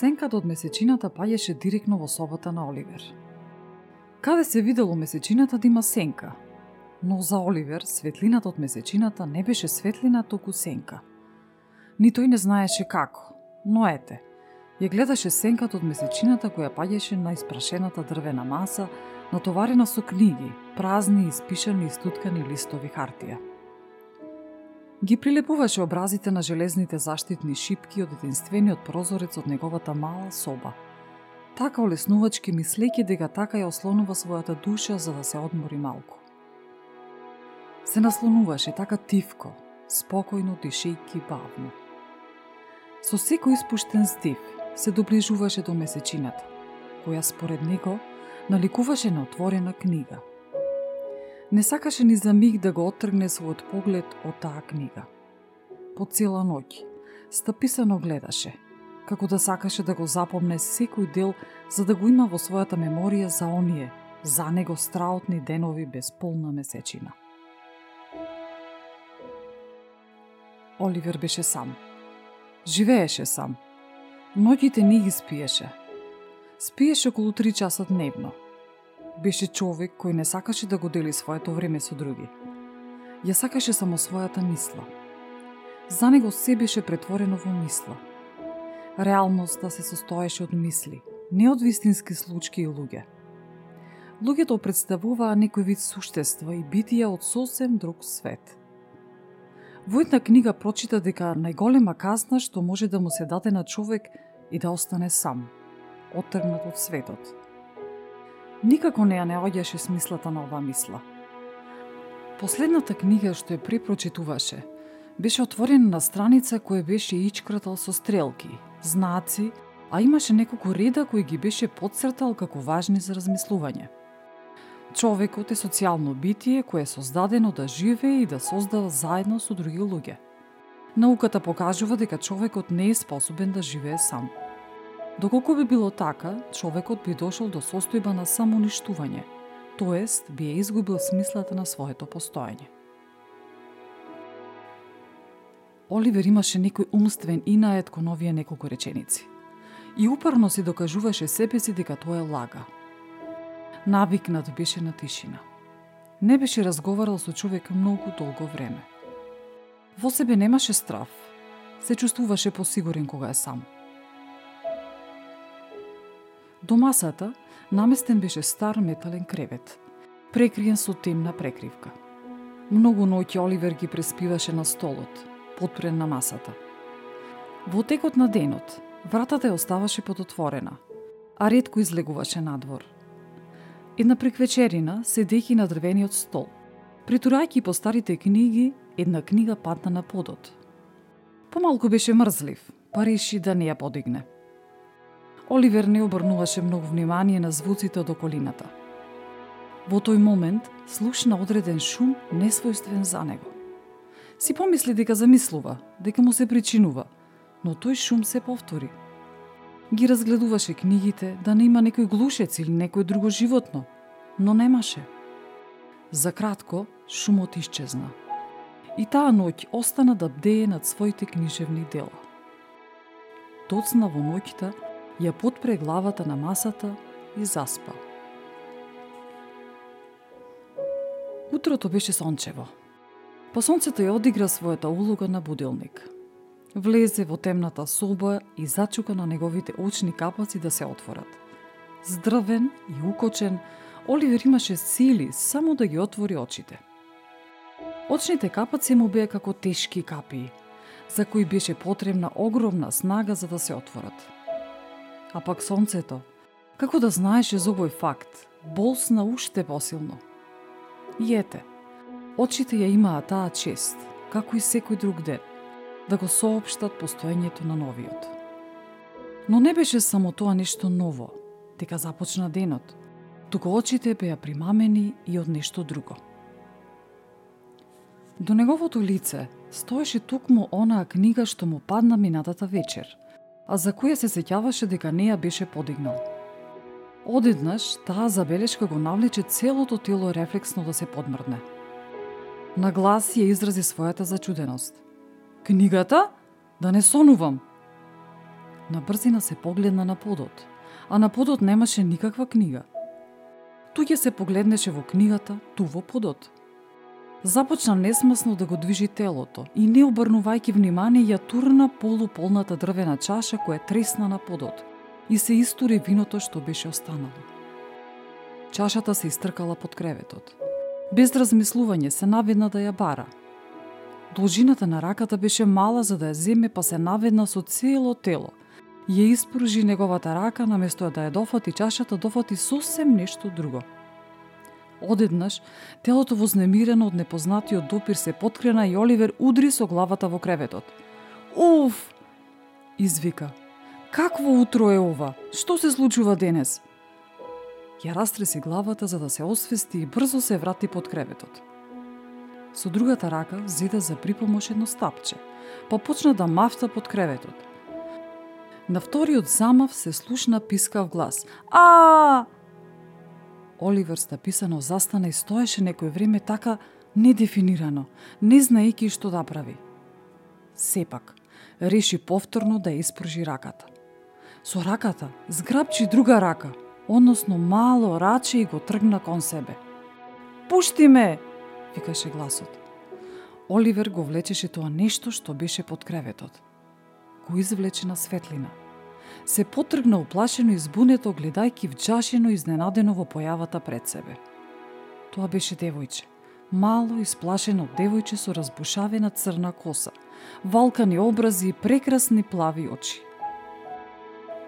Сенката од месечината паѓаше директно во собата на Оливер. Каде се видело месечината да има сенка? Но за Оливер светлината од месечината не беше светлина, току сенка. Ни тој не знаеше како, но ете, ја гледаше сенката од месечината која паѓаше на испрашената дрвена маса, натоварена со книги, празни, испишани и стуткани листови хартија. Ги прилепуваше образите на железните заштитни шипки од единствениот прозорец од неговата мала соба. Така олеснувачки мислејќи дека така ја ослонува својата душа за да се одмори малку. Се наслонуваше така тивко, спокојно дишејќи бавно. Со секој испуштен здив се доближуваше до месечината, која според него наликуваше на отворена книга – Не сакаше ни за миг да го оттргне својот поглед од таа книга. По цела ноќ, стаписано гледаше, како да сакаше да го запомне секој дел за да го има во својата меморија за оние, за него страотни денови без полна месечина. Оливер беше сам. Живееше сам. Ноќите не ги спиеше. Спиеше околу 3 часа дневно – Беше човек кој не сакаше да го дели своето време со други. Ја сакаше само својата мисла. За него се беше претворено во мисла. Реалноста да се состоеше од мисли, не од вистински случки и луѓе. Луѓето представуваа некој вид суштества и битија од сосем друг свет. Во една книга прочита дека најголема казна што може да му се даде на човек и да остане сам, оттргнат од светот – Никако не ја не оѓаше смислата на оваа мисла. Последната книга што ја препрочитуваше беше отворена на страница која беше ичкратал со стрелки, знаци, а имаше неколку реда кои ги беше подцртал како важни за размислување. Човекот е социјално битие кое е создадено да живее и да создава заедно со други луѓе. Науката покажува дека човекот не е способен да живее сам. Доколку би било така, човекот би дошол до состојба на самоуништување, тоест би ја изгубил смислата на своето постоење. Оливер имаше некој умствен инает кон овие неколку реченици. И упорно си докажуваше себе си дека тоа е лага. Навикнат беше на тишина. Не беше разговарал со човек многу долго време. Во себе немаше страв. Се чувствуваше посигурен кога е сам. До масата наместен беше стар метален кревет, прекриен со темна прекривка. Многу ноќи Оливер ги преспиваше на столот, подпрен на масата. Во текот на денот, вратата ја оставаше подотворена, а редко излегуваше надвор. Една преквечерина седејќи на дрвениот стол, притурајќи по старите книги, една книга падна на подот. Помалку беше мрзлив, па реши да не ја подигне. Оливер не обрнуваше многу внимание на звуците од околината. Во тој момент слушна одреден шум несвојствен за него. Си помисли дека замислува, дека му се причинува, но тој шум се повтори. Ги разгледуваше книгите да не има некој глушец или некој друго животно, но немаше. За кратко, шумот исчезна. И таа ноќ остана да бдее над своите книжевни дела. Тоцна во ноќта ја подпре главата на масата и заспа. Утрото беше сончево. Па сонцето ја одигра својата улога на будилник. Влезе во темната соба и зачука на неговите очни капаци да се отворат. Здрвен и укочен, Оливер имаше сили само да ги отвори очите. Очните капаци му беа како тешки капи, за кои беше потребна огромна снага за да се отворат. А пак сонцето, како да знаеше за овој факт, болсна уште посилно. И ете, очите ја имаа таа чест, како и секој друг ден, да го соопштат постоењето на новиот. Но не беше само тоа нешто ново, дека започна денот, туку очите беа примамени и од нешто друго. До неговото лице стоеше тукму онаа книга што му падна минатата вечер, а за која се сеќаваше дека неа беше подигнал. Одеднаш таа забелешка го навлече целото тело рефлексно да се подмрдне. На глас ја изрази својата зачуденост. Книгата? Да не сонувам. На брзина се погледна на подот, а на подот немаше никаква книга. Туѓе се погледнеше во книгата, ту во подот – Започна несмасно да го движи телото и не обрнувајќи внимание ја турна полуполната дрвена чаша која тресна на подот и се истури виното што беше останало. Чашата се истркала под креветот. Без размислување се наведна да ја бара. Должината на раката беше мала за да ја земе, па се наведна со цело тело. Ја испружи неговата рака, наместо да ја дофати чашата, дофати сосем нешто друго – Одеднаш, телото вознемирено од непознатиот допир се подкрена и Оливер удри со главата во креветот. Уф! Извика. Какво утро е ова? Што се случува денес? Ја растреси главата за да се освести и брзо се врати под креветот. Со другата рака зеда за припомош едно стапче, па почна да мафта под креветот. На вториот замав се слушна пискав глас. А! Оливер стаписано застана и стоеше некој време така недефинирано, не знаејќи што да прави. Сепак, реши повторно да испружи раката. Со раката зграбчи друга рака, односно мало раче и го тргна кон себе. Пушти ме! викаше гласот. Оливер го влечеше тоа нешто што беше под креветот. Го извлече на светлина се потргна уплашено и збунето гледајќи вџашено изненадено во појавата пред себе. Тоа беше девојче. Мало, и сплашено девојче со разбушавена црна коса, валкани образи и прекрасни плави очи.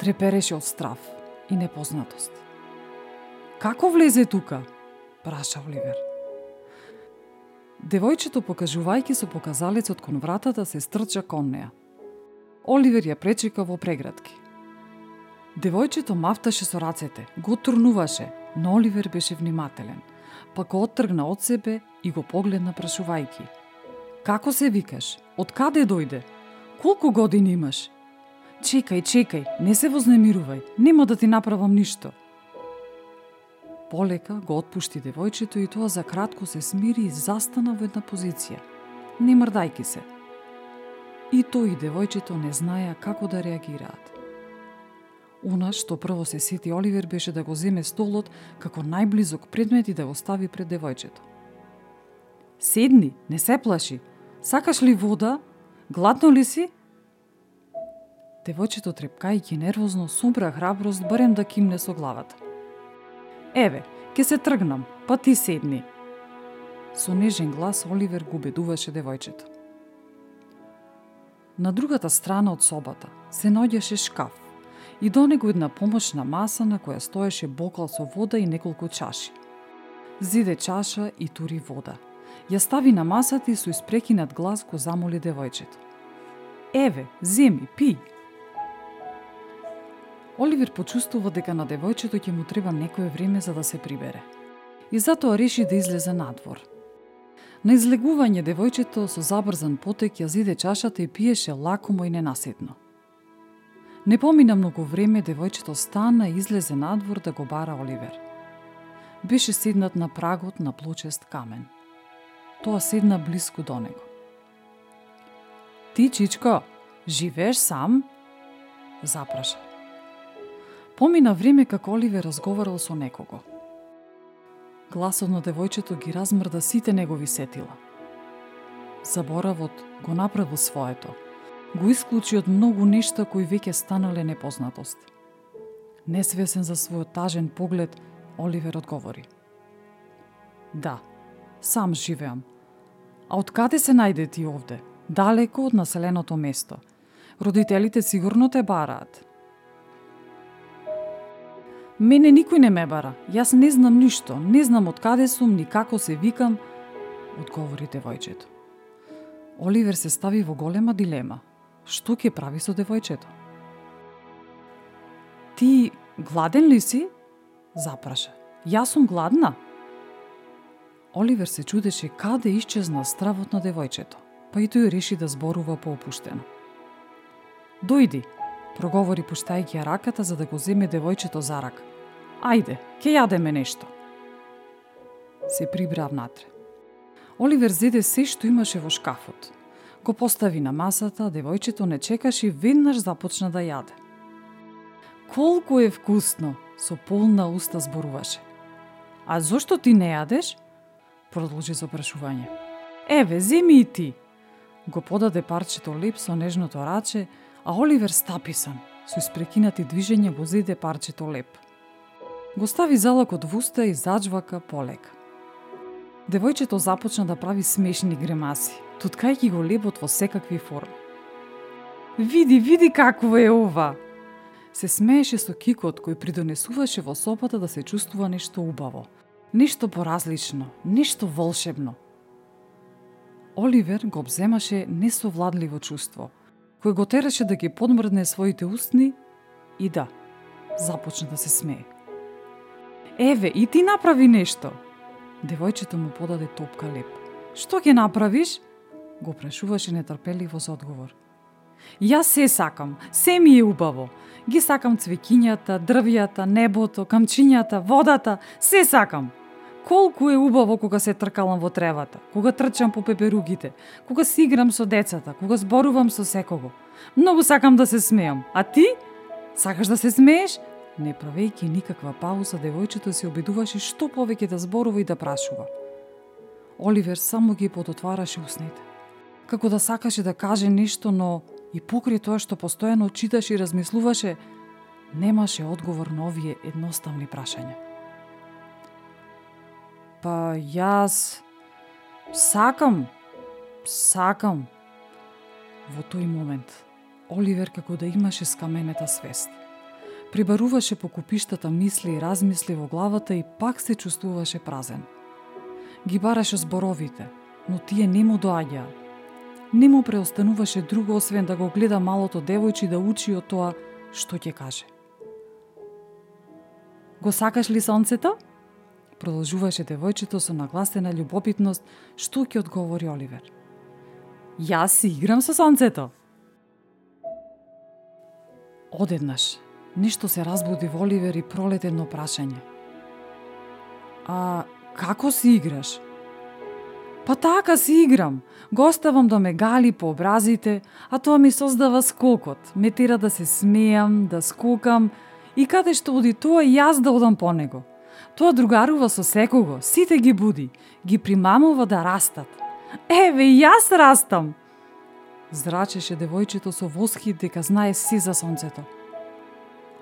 Трепереше од страв и непознатост. Како влезе тука? праша Оливер. Девојчето покажувајќи со показалецот кон вратата се стрча кон неа. Оливер ја пречека во преградки. Девојчето мафташе со рацете, го турнуваше, но Оливер беше внимателен, па го оттргна од себе и го погледна прашувајки. Како се викаш? Од каде дојде? Колку години имаш? Чекај, чекај, не се вознемирувај, нема да ти направам ништо. Полека го отпушти девојчето и тоа за кратко се смири и застана во една позиција, не мрдајки се. И тој и девојчето не знаеа како да реагираат. Она што прво се сети Оливер беше да го земе столот како најблизок предмет и да го стави пред девојчето. Седни, не се плаши. Сакаш ли вода? Гладно ли си? Девојчето трепкајќи нервозно собра храброст барем да кимне со главата. Еве, ке се тргнам, па ти седни. Со нежен глас Оливер го убедуваше девојчето. На другата страна од собата се наоѓаше шкаф и до него една помошна маса на која стоеше бокал со вода и неколку чаши. Зиде чаша и тури вода. Ја стави на масата и со испрекинат глас го замоли девојчето. Еве, земи, пи. Оливер почувствува дека на девојчето ќе му треба некое време за да се прибере. И затоа реши да излезе надвор. На излегување девојчето со забрзан потек ја зиде чашата и пиеше лакомо и ненасетно. Не помина многу време, девојчето стана и излезе надвор да го бара Оливер. Беше седнат на прагот на плочест камен. Тоа седна близко до него. Ти, Чичко, живееш сам? Запраша. Помина време како Оливер разговарал со некого. Гласот на девојчето ги размрда сите негови сетила. Заборавот го направил своето – го исклучи од многу нешта кои веќе станале непознатост. Несвесен за својот тажен поглед, Оливер одговори. Да, сам живеам. А од каде се најде ти овде? Далеко од населеното место. Родителите сигурно те бараат. Мене никој не ме бара. Јас не знам ништо. Не знам од каде сум, ни како се викам, одговори девојчето. Оливер се стави во голема дилема. Што ќе прави со девојчето? Ти гладен ли си? Запраша. Јас сум гладна. Оливер се чудеше каде исчезна стравот на девојчето, па и тој реши да зборува поопуштено. Дојди, проговори пуштајќи ја раката за да го земе девојчето за рак. Ајде, ќе јадеме нешто. Се прибра внатре. Оливер зеде се што имаше во шкафот. Го постави на масата, девојчето не чекаше и веднаш започна да јаде. Колку е вкусно, со полна уста зборуваше. А зошто ти не јадеш? продолжи со прашување. Еве, земи и ти. Го подаде парчето леп со нежното раче, а Оливер стаписан, со испрекинати движења го зеде парчето леп. Го стави залакот во уста и заджвака полека. Девојчето започна да прави смешни гримаси, туткајќи го лебот во секакви форми. Види, види какво е ова! Се смееше со кикот кој придонесуваше во сопата да се чувствува нешто убаво, нешто поразлично, нешто волшебно. Оливер го обземаше несовладливо чувство, кој го тераше да ги подмрдне своите устни и да, започна да се смее. Еве, и ти направи нешто. Девојчето му подаде топка леп. Што ќе направиш? Го прашуваше нетрпеливо за одговор. Јас се сакам, се ми е убаво. Ги сакам цвекињата, дрвјата, небото, камчињата, водата, се сакам. Колку е убаво кога се тркалам во тревата, кога трчам по пеперугите, кога си играм со децата, кога зборувам со секого. Многу сакам да се смеам. А ти? Сакаш да се смееш? Не правејќи никаква пауза, девојчето се обидуваше што повеќе да зборува и да прашува. Оливер само ги подотвараше усните. Како да сакаше да каже нешто, но и покри тоа што постојано читаше и размислуваше, немаше одговор на овие едноставни прашања. Па јас сакам, сакам. Во тој момент Оливер како да имаше скаменета свест. Прибаруваше по купиштата мисли и размисли во главата и пак се чувствуваше празен. Ги бараше зборовите, но тие не му доаѓаа. Не му преостануваше друго освен да го гледа малото девојче и да учи од тоа што ќе каже. Го сакаш ли сонцето? Продолжуваше девојчето со нагласена љубопитност, што ќе одговори Оливер. Јас си играм со сонцето. Одеднаш, нешто се разбуди во Оливер и пролет едно прашање. А како си играш? Па така си играм. Го оставам да ме гали по образите, а тоа ми создава скокот. Ме тера да се смејам, да скокам и каде што оди тоа јас да одам по него. Тоа другарува со секого, сите ги буди, ги примамува да растат. Еве, јас растам! Зрачеше девојчето со восхит дека знае си за сонцето.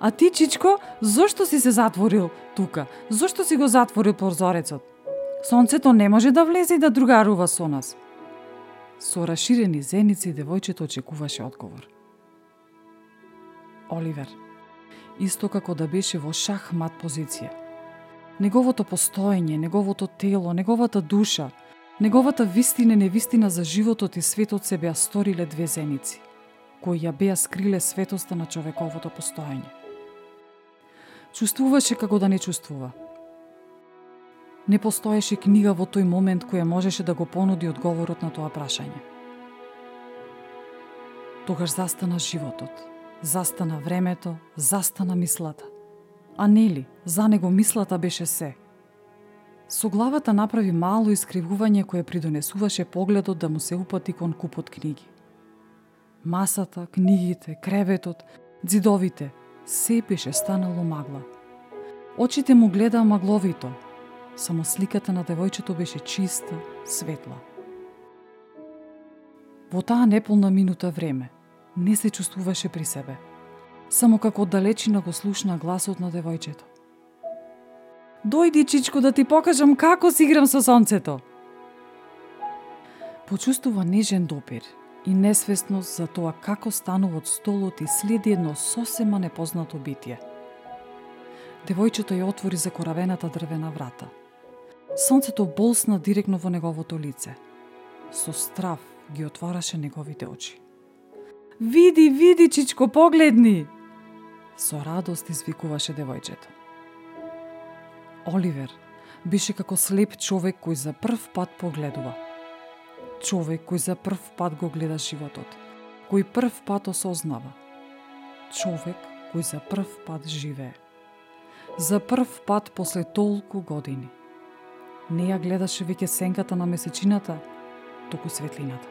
А ти, Чичко, зошто си се затворил тука? Зошто си го затворил прозорецот? Сонцето не може да влезе и да другарува со нас. Со расширени зеници девојчето очекуваше одговор. Оливер, исто како да беше во шахмат позиција, неговото постоење, неговото тело, неговата душа, неговата вистина и невистина за животот и светот се беа сториле две зеници, кои ја беа скриле светоста на човековото постоење. Чувствуваше како да не чувствува. Не постоеше книга во тој момент која можеше да го понуди одговорот на тоа прашање. Тогаш застана животот, застана времето, застана мислата – а нели, за него мислата беше се. Со главата направи мало искривување кое придонесуваше погледот да му се упати кон купот книги. Масата, книгите, креветот, дзидовите, се беше станало магла. Очите му гледаа магловито, само сликата на девојчето беше чиста, светла. Во таа неполна минута време, не се чувствуваше при себе. Само како оддалечина го слушна гласот на девојчето. Дојди, чичко, да ти покажам како си играм со сонцето. Почувствува нежен допир и несвесност за тоа како станува од столот и следи едно сосема непознато битие. Девојчето ја отвори закоравената дрвена врата. Сонцето болсна директно во неговото лице. Со страв ги отвараше неговите очи. Види, види, чичко, погледни! Со радост извикуваше девојчето. Оливер беше како слеп човек кој за прв пат погледува. Човек кој за прв пат го гледа животот, кој прв пат осознава. Човек кој за прв пат живее. За прв пат после толку години. Не ја гледаше веќе сенката на месечината, току светлината.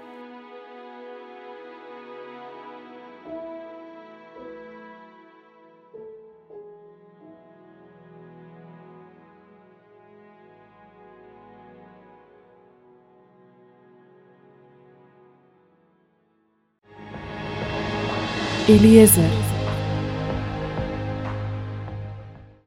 Елиезер